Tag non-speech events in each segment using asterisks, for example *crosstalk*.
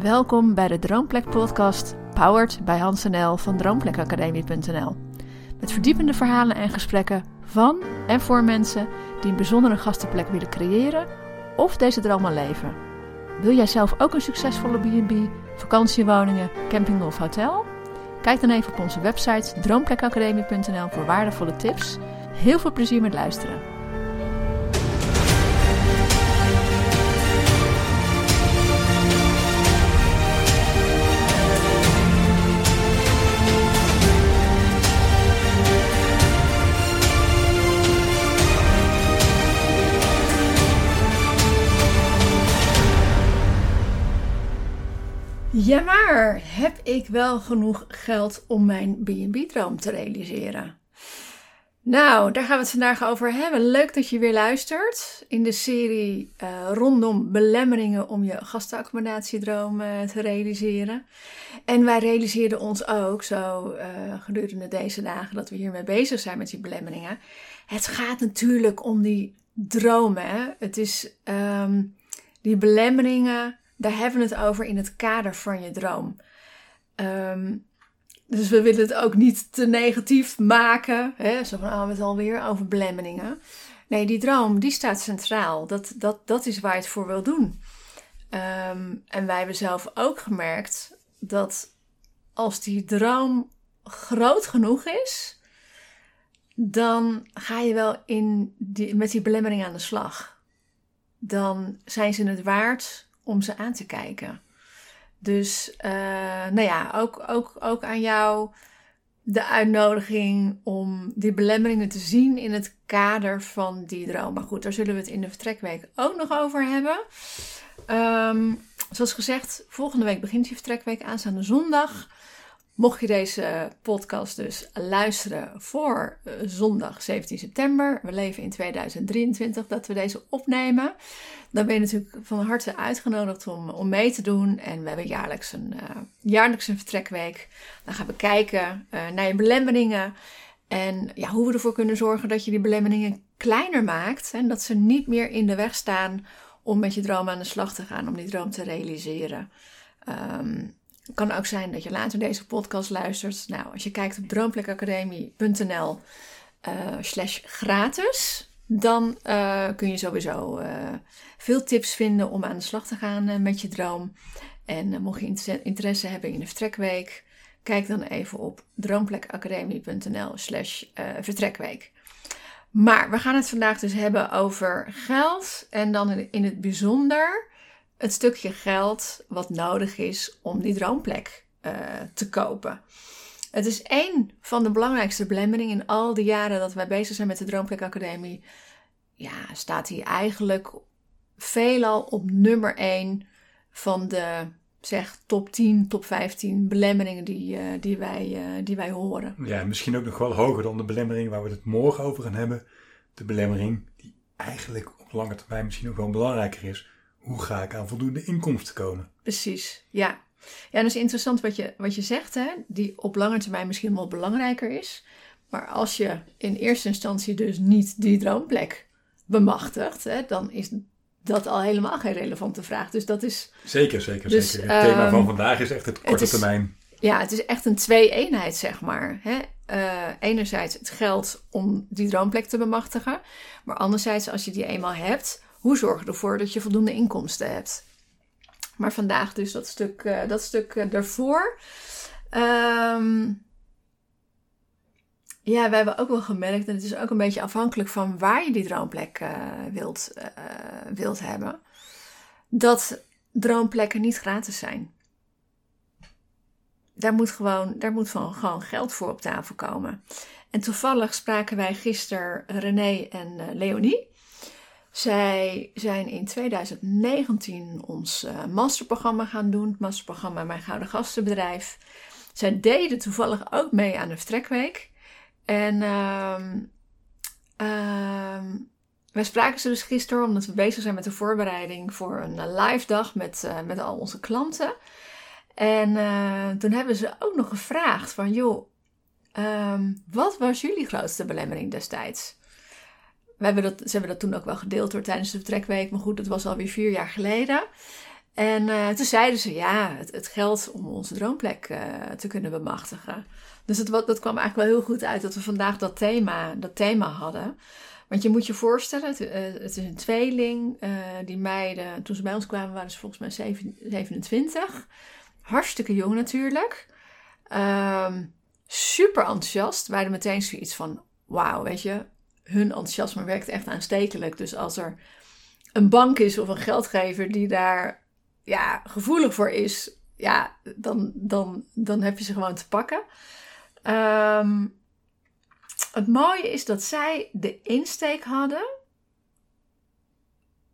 Welkom bij de Droomplek podcast, powered bij Hans NL van droomplekacademie.nl. Met verdiepende verhalen en gesprekken van en voor mensen die een bijzondere gastenplek willen creëren of deze droom al leven. Wil jij zelf ook een succesvolle B&B, vakantiewoningen, camping of hotel? Kijk dan even op onze website droomplekacademie.nl voor waardevolle tips. Heel veel plezier met luisteren. Ja, maar heb ik wel genoeg geld om mijn B&B-droom te realiseren? Nou, daar gaan we het vandaag over hebben. Leuk dat je weer luistert in de serie uh, rondom belemmeringen om je gastenaccomodatiedroom uh, te realiseren. En wij realiseerden ons ook zo uh, gedurende deze dagen dat we hiermee bezig zijn met die belemmeringen. Het gaat natuurlijk om die dromen. Het is um, die belemmeringen daar hebben we het over in het kader van je droom. Um, dus we willen het ook niet te negatief maken. Hè? Zo van, oh, het alweer over belemmeringen. Nee, die droom, die staat centraal. Dat, dat, dat is waar je het voor wil doen. Um, en wij hebben zelf ook gemerkt dat als die droom groot genoeg is, dan ga je wel in die, met die belemmering aan de slag. Dan zijn ze het waard om ze aan te kijken. Dus uh, nou ja, ook, ook, ook aan jou de uitnodiging om die belemmeringen te zien in het kader van die droom. Maar goed, daar zullen we het in de vertrekweek ook nog over hebben. Um, zoals gezegd, volgende week begint die vertrekweek aanstaande zondag. Mocht je deze podcast dus luisteren voor uh, zondag 17 september, we leven in 2023 dat we deze opnemen, dan ben je natuurlijk van harte uitgenodigd om, om mee te doen. En we hebben jaarlijks een, uh, jaarlijks een vertrekweek. Dan gaan we kijken naar je belemmeringen en ja, hoe we ervoor kunnen zorgen dat je die belemmeringen kleiner maakt en dat ze niet meer in de weg staan om met je droom aan de slag te gaan, om die droom te realiseren. Um, het kan ook zijn dat je later deze podcast luistert. Nou, als je kijkt op droomplekacademie.nl uh, slash gratis, dan uh, kun je sowieso uh, veel tips vinden om aan de slag te gaan met je droom. En mocht je interesse hebben in de vertrekweek, kijk dan even op droomplekacademie.nl slash vertrekweek. Maar we gaan het vandaag dus hebben over geld en dan in het bijzonder het stukje geld wat nodig is om die droomplek uh, te kopen. Het is één van de belangrijkste belemmeringen in al die jaren dat wij bezig zijn met de Droomplek Academie. Ja, staat hij eigenlijk veelal op nummer 1 van de zeg top 10, top 15 belemmeringen die, uh, die, wij, uh, die wij horen. Ja, misschien ook nog wel hoger dan de belemmering waar we het morgen over gaan hebben. De belemmering die eigenlijk op lange termijn misschien nog wel belangrijker is hoe ga ik aan voldoende inkomsten komen? Precies, ja. Ja, dat is interessant wat je, wat je zegt, hè? die op lange termijn misschien wel belangrijker is. Maar als je in eerste instantie dus niet die droomplek bemachtigt, hè, dan is dat al helemaal geen relevante vraag. Dus dat is. Zeker, zeker, dus, zeker. Het thema van ehm, vandaag is echt het korte het is, termijn. Ja, het is echt een twee-eenheid, zeg maar. Hè? Uh, enerzijds het geld om die droomplek te bemachtigen. Maar anderzijds, als je die eenmaal hebt, hoe zorg je ervoor dat je voldoende inkomsten hebt? Maar vandaag dus dat stuk, uh, dat stuk uh, daarvoor. Um, ja, we hebben ook wel gemerkt, en het is ook een beetje afhankelijk van waar je die droomplek uh, wilt, wilt hebben, dat droomplekken niet gratis zijn. Daar moet gewoon, daar moet van, gewoon geld voor op tafel komen. En toevallig spraken wij gisteren René en Leonie. Zij zijn in 2019 ons uh, masterprogramma gaan doen, het masterprogramma Mijn Gouden Gastenbedrijf. Zij deden toevallig ook mee aan de vertrekweek. En uh, wij spraken ze dus gisteren omdat we bezig zijn met de voorbereiding voor een eh, live dag met, uh, met al onze klanten. En toen hebben ze ook nog gevraagd van joh, ehm, wat was jullie grootste belemmering destijds? We hebben dat, ze hebben dat toen ook wel gedeeld door tijdens de vertrekweek. Maar goed, dat was alweer vier jaar geleden. En uh, toen zeiden ze, ja, het, het geld om onze droomplek uh, te kunnen bemachtigen. Dus het, dat kwam eigenlijk wel heel goed uit dat we vandaag dat thema, dat thema hadden. Want je moet je voorstellen, het, het is een tweeling. die meiden, toen ze bij ons kwamen, waren ze volgens mij 27. Hartstikke jong natuurlijk. Um, super enthousiast. Hadden meteen zoiets van, wauw, weet je, hun enthousiasme werkt echt aanstekelijk. Dus als er een bank is of een geldgever die daar ja, gevoelig voor is, ja, dan, dan, dan heb je ze gewoon te pakken. Um, het mooie is dat zij de insteek hadden.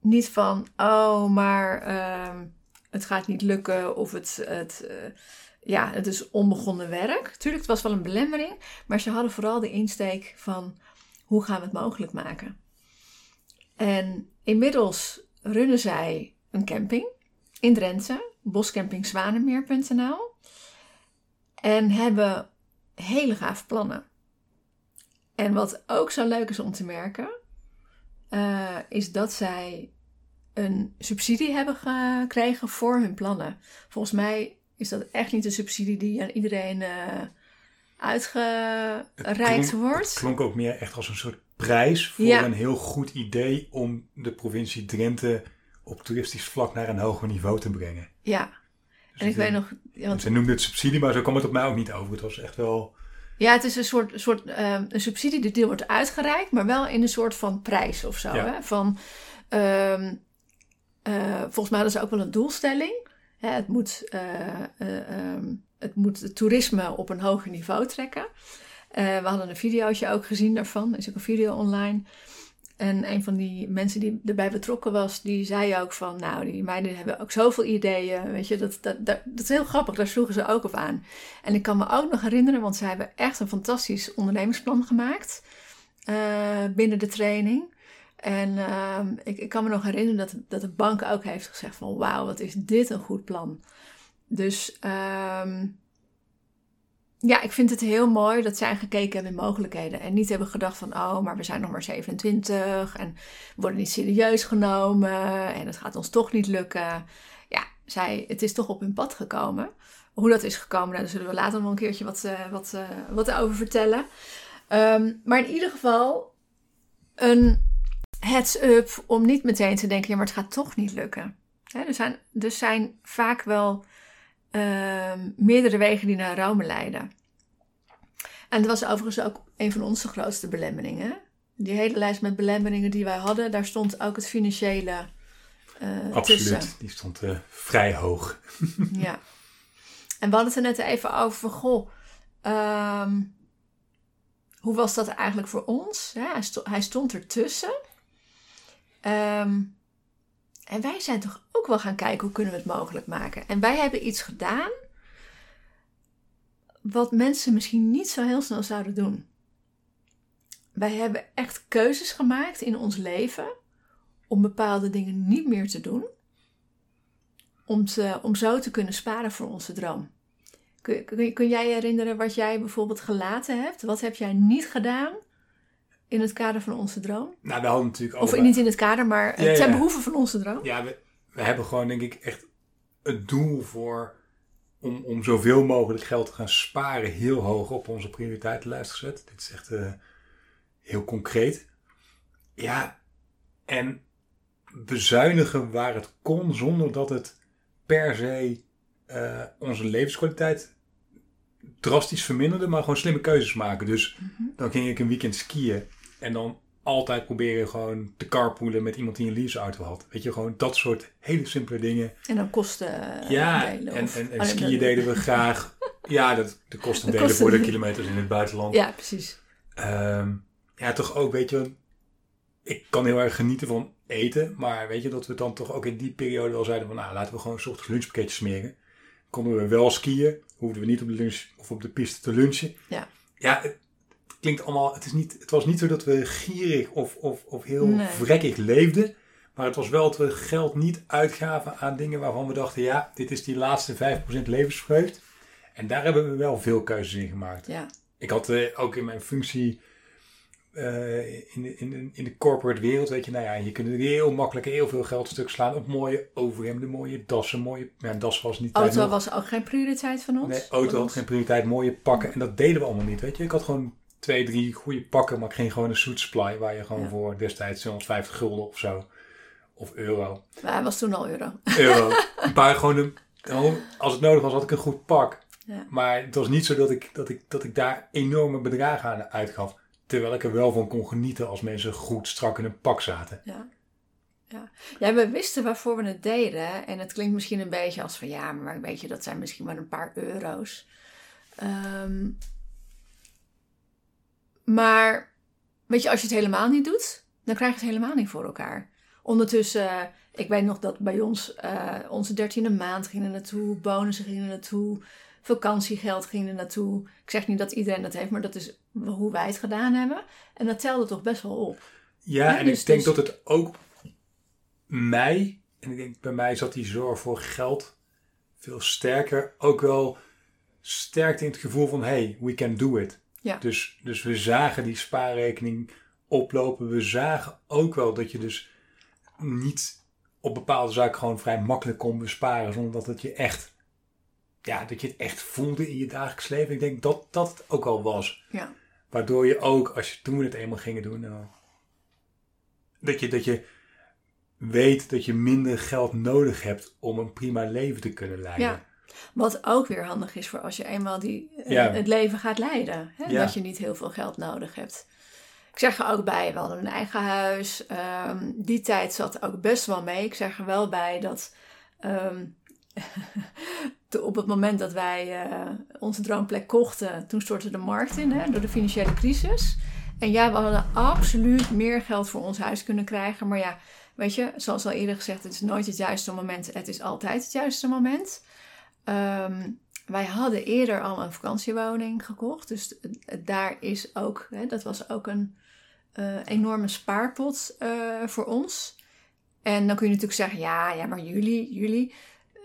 Niet van, oh, maar um, het gaat niet lukken of het, het, uh, ja, het is onbegonnen werk. Tuurlijk, het was wel een belemmering, maar ze hadden vooral de insteek van hoe gaan we het mogelijk maken. En inmiddels runnen zij een camping in Drenthe, boscampingzwanenmeer.nl. En hebben hele gave plannen. En wat ook zo leuk is om te merken, uh, is dat zij een subsidie hebben gekregen voor hun plannen. Volgens mij is dat echt niet een subsidie die aan iedereen uh, uitgereikt wordt. Het klonk ook meer echt als een soort prijs voor ja. een heel goed idee om de provincie Drenthe op toeristisch vlak naar een hoger niveau te brengen. Ja. Dus en ik weet nog... Want... Ze noemden het subsidie, maar zo kwam het op mij ook niet over. Het was echt wel... Ja, het is een soort, soort um, een subsidie die wordt uitgereikt, maar wel in een soort van prijs of zo. Ja. Hè? Van, um, uh, volgens mij hadden ze ook wel een doelstelling. Hè, het, moet, uh, uh, um, het moet het toerisme op een hoger niveau trekken. we hadden een videootje ook gezien daarvan. Er is ook een video online. En een van die mensen die erbij betrokken was, die zei ook van, nou, die meiden hebben ook zoveel ideeën, weet je, dat, dat, dat, is heel grappig, daar sloegen ze ook op aan. En ik kan me ook nog herinneren, want ze hebben echt een fantastisch ondernemingsplan gemaakt uh, binnen de training. En uh, ik, ik, kan me nog herinneren dat, dat de bank ook heeft gezegd van, wauw, wat is dit een goed plan. Dus um, ja, ik vind het heel mooi dat zij gekeken hebben in mogelijkheden. En niet hebben gedacht van, oh, maar we zijn nog maar 27 en we worden niet serieus genomen en het gaat ons toch niet lukken. Ja, zij, het is toch op hun pad gekomen. Hoe dat is gekomen, daar zullen we later nog een keertje wat, uh, wat, uh, wat over vertellen. Um, maar in ieder geval een heads-up om niet meteen te denken, ja, maar het gaat toch niet lukken. Hè, er, zijn, er zijn vaak wel uh, meerdere wegen die naar Rome leiden. En dat was overigens ook een van onze grootste belemmeringen. Die hele lijst met belemmeringen die wij hadden, daar stond ook het financiële uh, Absoluut, tussen. die stond uh, vrij hoog. *laughs* ja. En we hadden het er net even over, goh, um, hoe was dat eigenlijk voor ons? Ja, hij, stond, hij stond ertussen. Um, en wij zijn toch ook wel gaan kijken hoe kunnen we het mogelijk maken. En wij hebben iets gedaan wat mensen misschien niet zo heel snel zouden doen. Wij hebben echt keuzes gemaakt in ons leven om bepaalde dingen niet meer te doen. Om, te, om zo te kunnen sparen voor onze droom. Kun, kun, kun jij herinneren wat jij bijvoorbeeld gelaten hebt? Wat heb jij niet gedaan in het kader van onze droom? Nou, we hadden natuurlijk Of niet in het kader, maar ja, ten ja. behoeve van onze droom? Ja, we, we hebben gewoon denk ik echt het doel voor om, om zoveel mogelijk geld te gaan sparen heel hoog op onze prioriteitenlijst gezet. Dit is echt uh, heel concreet. Ja, en bezuinigen waar het kon zonder dat het per se uh, onze levenskwaliteit drastisch verminderde, maar gewoon slimme keuzes maken. Dus mm -hmm. dan ging ik een weekend skiën en dan altijd proberen gewoon te carpoolen met iemand die een leaseauto had. Weet je, gewoon dat soort hele simpele dingen. En dan kosten Ja, delen, en, en, en skiën deden we graag. *laughs* Ja, dat, de kosten de delen voor de kilometers in het buitenland. Ja, precies. Um, ja, toch ook, weet je, ik kan heel erg genieten van eten. Maar weet je, dat we dan toch ook in die periode wel zeiden van, nou, laten we gewoon een soort lunchpakketjes smeren. Konden we wel skiën, hoefden we niet op de lunch of op de piste te lunchen. Ja. Ja, klinkt allemaal, het, is niet, het was niet zo dat we gierig of, of, of heel nee. vrekkig leefden. Maar het was wel dat we geld niet uitgaven aan dingen waarvan we dachten, ja, dit is die laatste 5% levensvreugd. En daar hebben we wel veel keuzes in gemaakt. Ja. Ik had uh, ook in mijn functie eh, in, de, in, de, in de corporate wereld, weet je, nou ja, je kunt heel makkelijk heel veel geld stuk slaan op mooie overhemden, mooie dassen, mooie, ja, das was niet Auto was ook geen prioriteit van ons? Nee, auto had geen prioriteit, mooie pakken en dat deden we allemaal niet, weet je. Ik had gewoon twee, drie goede pakken, maar gewoon een suit supply waar je gewoon voor destijds 250 gulden of zo, of euro. Maar hij was toen al euro. Euro. *laughs* een paar gewoon, als het nodig was, had ik een goed pak. Ja. Maar het was niet zo dat ik, dat, ik, dat ik daar enorme bedragen aan uitgaf. Terwijl ik er wel van kon genieten als mensen goed strak in een pak zaten. Ja. Ja. ja, we wisten waarvoor we het deden. En het klinkt misschien een beetje als van ja, maar weet je, dat zijn misschien maar een paar euro's. Um, maar weet je, als je het helemaal niet doet, dan krijg je het helemaal niet voor elkaar. Ondertussen, ik weet nog dat bij ons uh, onze dertiende maand ging er naartoe, bonussen gingen er naartoe, vakantiegeld ging er naartoe. Ik zeg niet dat iedereen dat heeft, maar dat is hoe wij het gedaan hebben. En dat telde toch best wel op. Ja, en dus ik denk dus- dat het ook mij, en ik denk bij mij zat die zorg voor geld veel sterker, ook wel sterkte in het gevoel van hey, we can do it. Ja. Dus, dus we zagen die spaarrekening oplopen. We zagen ook wel dat je dus niet op bepaalde zaken gewoon vrij makkelijk kon besparen. Zonder dat het je echt, ja, dat je het echt voelde in je dagelijks leven. Ik denk dat dat het ook al was. Ja. Waardoor je ook, als je toen we het eenmaal gingen doen, nou, dat, je, dat je weet dat je minder geld nodig hebt om een prima leven te kunnen leiden. Ja. Wat ook weer handig is voor als je eenmaal die, eh, het leven gaat leiden. Hè? Dat je niet heel veel geld nodig hebt. Ik zeg er ook bij, we hadden een eigen huis. Um, die tijd zat ook best wel mee. Ik zeg er wel bij dat *laughs* um, op het moment dat wij uh, onze droomplek kochten, toen stortte de markt in hè, door de financiële crisis. En ja, we hadden absoluut meer geld voor ons huis kunnen krijgen. Maar ja, weet je, zoals al eerder gezegd, het is nooit het juiste moment. Het is altijd het juiste moment. Um, wij hadden eerder al een vakantiewoning gekocht. Dus daar is ook, hè, dat was ook een uh, enorme spaarpot uh, voor ons. En dan kun je natuurlijk zeggen, ja, ja maar jullie, jullie.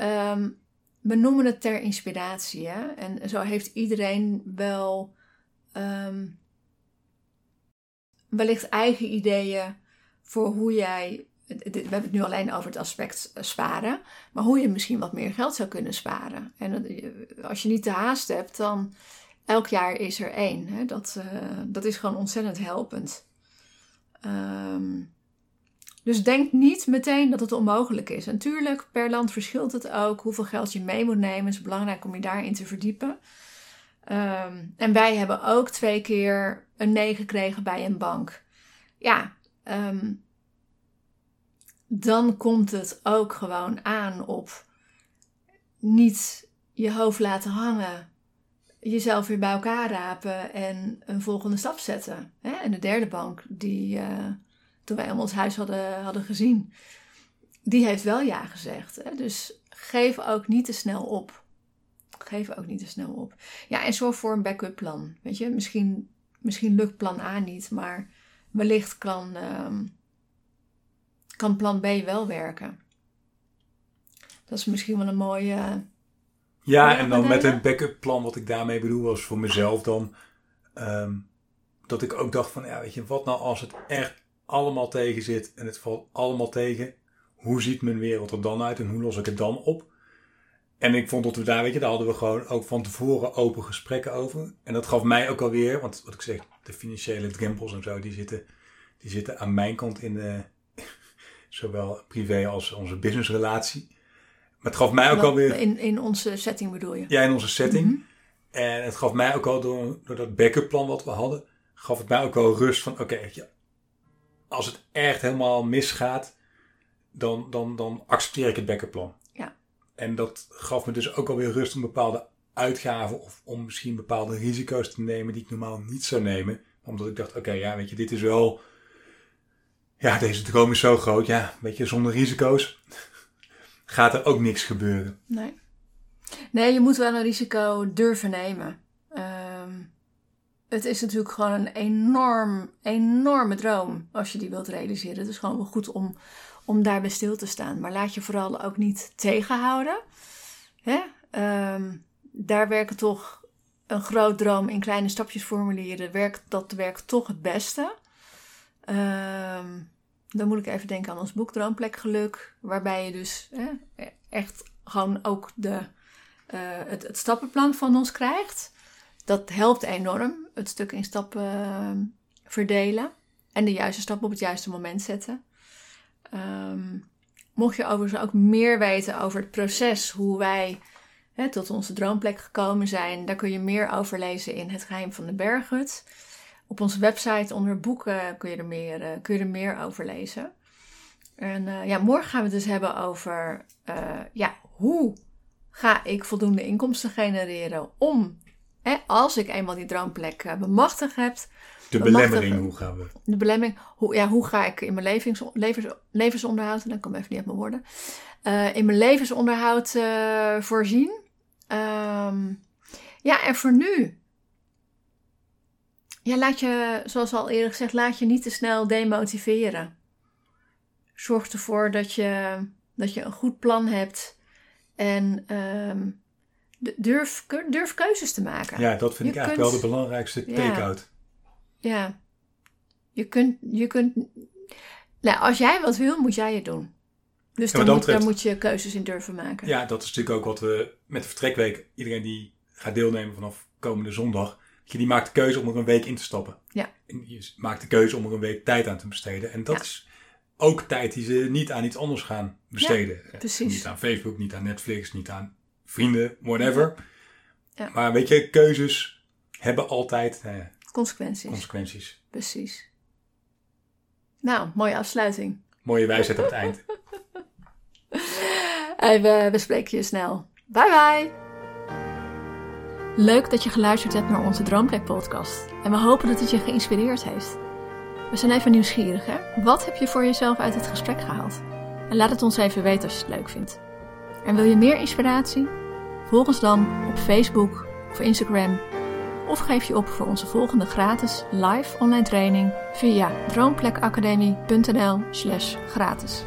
Um, we noemen het ter inspiratie. Hè? En zo heeft iedereen wel um, wellicht eigen ideeën voor hoe jij we hebben het nu alleen over het aspect eh, sparen, maar hoe je misschien wat meer geld zou kunnen sparen. En eh, als je niet te haast hebt, dan elk jaar is er één. Hè? Dat, uh, dat is gewoon ontzettend helpend. Um, dus denk niet meteen dat het onmogelijk is. Natuurlijk, per land verschilt het ook. Hoeveel geld je mee moet nemen. Is belangrijk om je daarin te verdiepen. Um, en wij hebben ook twee keer een nee gekregen bij een bank. Ja, um, dan komt het ook gewoon aan op niet je hoofd laten hangen, jezelf weer bij elkaar rapen en een volgende stap zetten. En de derde bank, die uh, toen wij om ons huis hadden, hadden gezien, die heeft wel ja gezegd. Dus geef ook niet te snel op. Geef ook niet te snel op. Ja, en zorg voor een backup plan. Weet je, misschien, misschien lukt plan A niet, maar wellicht kan. Ehm, kan plan B wel werken. Dat is misschien wel een mooie. Ja, en dan met een backup plan, wat ik daarmee bedoel, was voor mezelf dan. Ehm, dat ik ook dacht van, ja, weet je, wat nou als het echt allemaal tegen zit en het valt allemaal tegen. Hoe ziet mijn wereld er dan uit en hoe los ik het dan op? En ik vond dat we daar, weet je, daar hadden we gewoon ook van tevoren open gesprekken over. En dat gaf mij ook alweer, want wat ik zeg, de financiële drempels en zo, die zitten, die zitten aan mijn kant in de, Zowel privé als onze businessrelatie. Maar het gaf mij ook alweer... In, in onze setting bedoel je? Ja, in onze setting. Mhm. En het gaf mij ook al door, door dat backup plan wat we hadden, gaf het mij ook wel rust van, oké, als het echt helemaal misgaat, dan, dan, dan accepteer ik het backup plan. Ja. En dat gaf me dus ook alweer rust om bepaalde uitgaven of om misschien bepaalde risico's te nemen die ik normaal niet zou nemen. Omdat ik dacht, oké, ja, weet je, dit is wel ja, deze droom is zo groot. Ja, weet je, zonder risico's *laughs* gaat er ook niks gebeuren. Nee. Nee, je moet wel een risico durven nemen. Um, het is natuurlijk gewoon een enorm, enorme droom als je die wilt realiseren. Het is gewoon wel goed om, om daarbij stil te staan. Maar laat je vooral ook niet tegenhouden. Hè? Um, daar werken toch een groot droom in kleine stapjes formuleren, werkt, dat werkt toch het beste. Ehm, dan moet ik even denken aan ons boek Droomplek Geluk, waarbij je dus echt gewoon ook de, eh, het, stappenplan van ons krijgt. Dat helpt enorm, het stuk in stappen ehm, verdelen en de juiste stap op het juiste moment zetten. Um, mocht je overigens ook meer weten over het proces, hoe wij hè, tot onze droomplek gekomen zijn, daar kun je meer over lezen in Het Geheim van de Berghut. Op onze website onder boeken kun je er meer, uh, kun je er meer over lezen. En uh, ja, morgen gaan we het dus hebben over uh, ja, hoe ga ik voldoende inkomsten genereren om, hè, als ik eenmaal die droomplek bemachtigd heb, de belemmering, hoe gaan we? De belemmering, hoe, ja, hoe ga ik in mijn levens, levens, levensonderhoud, en dan kom ik even niet uit mijn woorden, in mijn levensonderhoud voorzien. Um, ja, en voor nu, ja, laat je, zoals al eerder gezegd, laat je niet te snel demotiveren. Zorg ervoor dat je, dat je een goed plan hebt en um, durf, durf keuzes te maken. Ja, dat vind je ik eigenlijk wel de belangrijkste take-out. Ja. Je kunt, je kunt. Nou, als jij wat wil, moet jij het doen. Dus ja, dan moet, daar moet je keuzes in durven maken. Ja, dat is natuurlijk ook wat we met de vertrekweek. Iedereen die gaat deelnemen vanaf komende zondag. Die maakt de keuze om er een week in te stappen. Ja. En je maakt de keuze om er een week tijd aan te besteden. En dat is ook tijd die ze niet aan iets anders gaan besteden. Ja, precies. Niet aan Facebook, niet aan Netflix, niet aan vrienden, whatever. Ja. Maar weet je, keuzes hebben altijd nou Consequenties. Consequenties. Precies. Nou, mooie afsluiting. Mooie wijsheid op het eind. *laughs* En we, we spreken je snel. Bye bye! Leuk dat je geluisterd hebt naar onze Droomplek podcast. En we hopen dat het je geïnspireerd heeft. We zijn even nieuwsgierig, hè? Wat heb je voor jezelf uit het gesprek gehaald? En laat het ons even weten als je het leuk vindt. En wil je meer inspiratie? Volg ons dan op Facebook of Instagram of geef je op voor onze volgende gratis live online training via droomplekacademie.nl/gratis.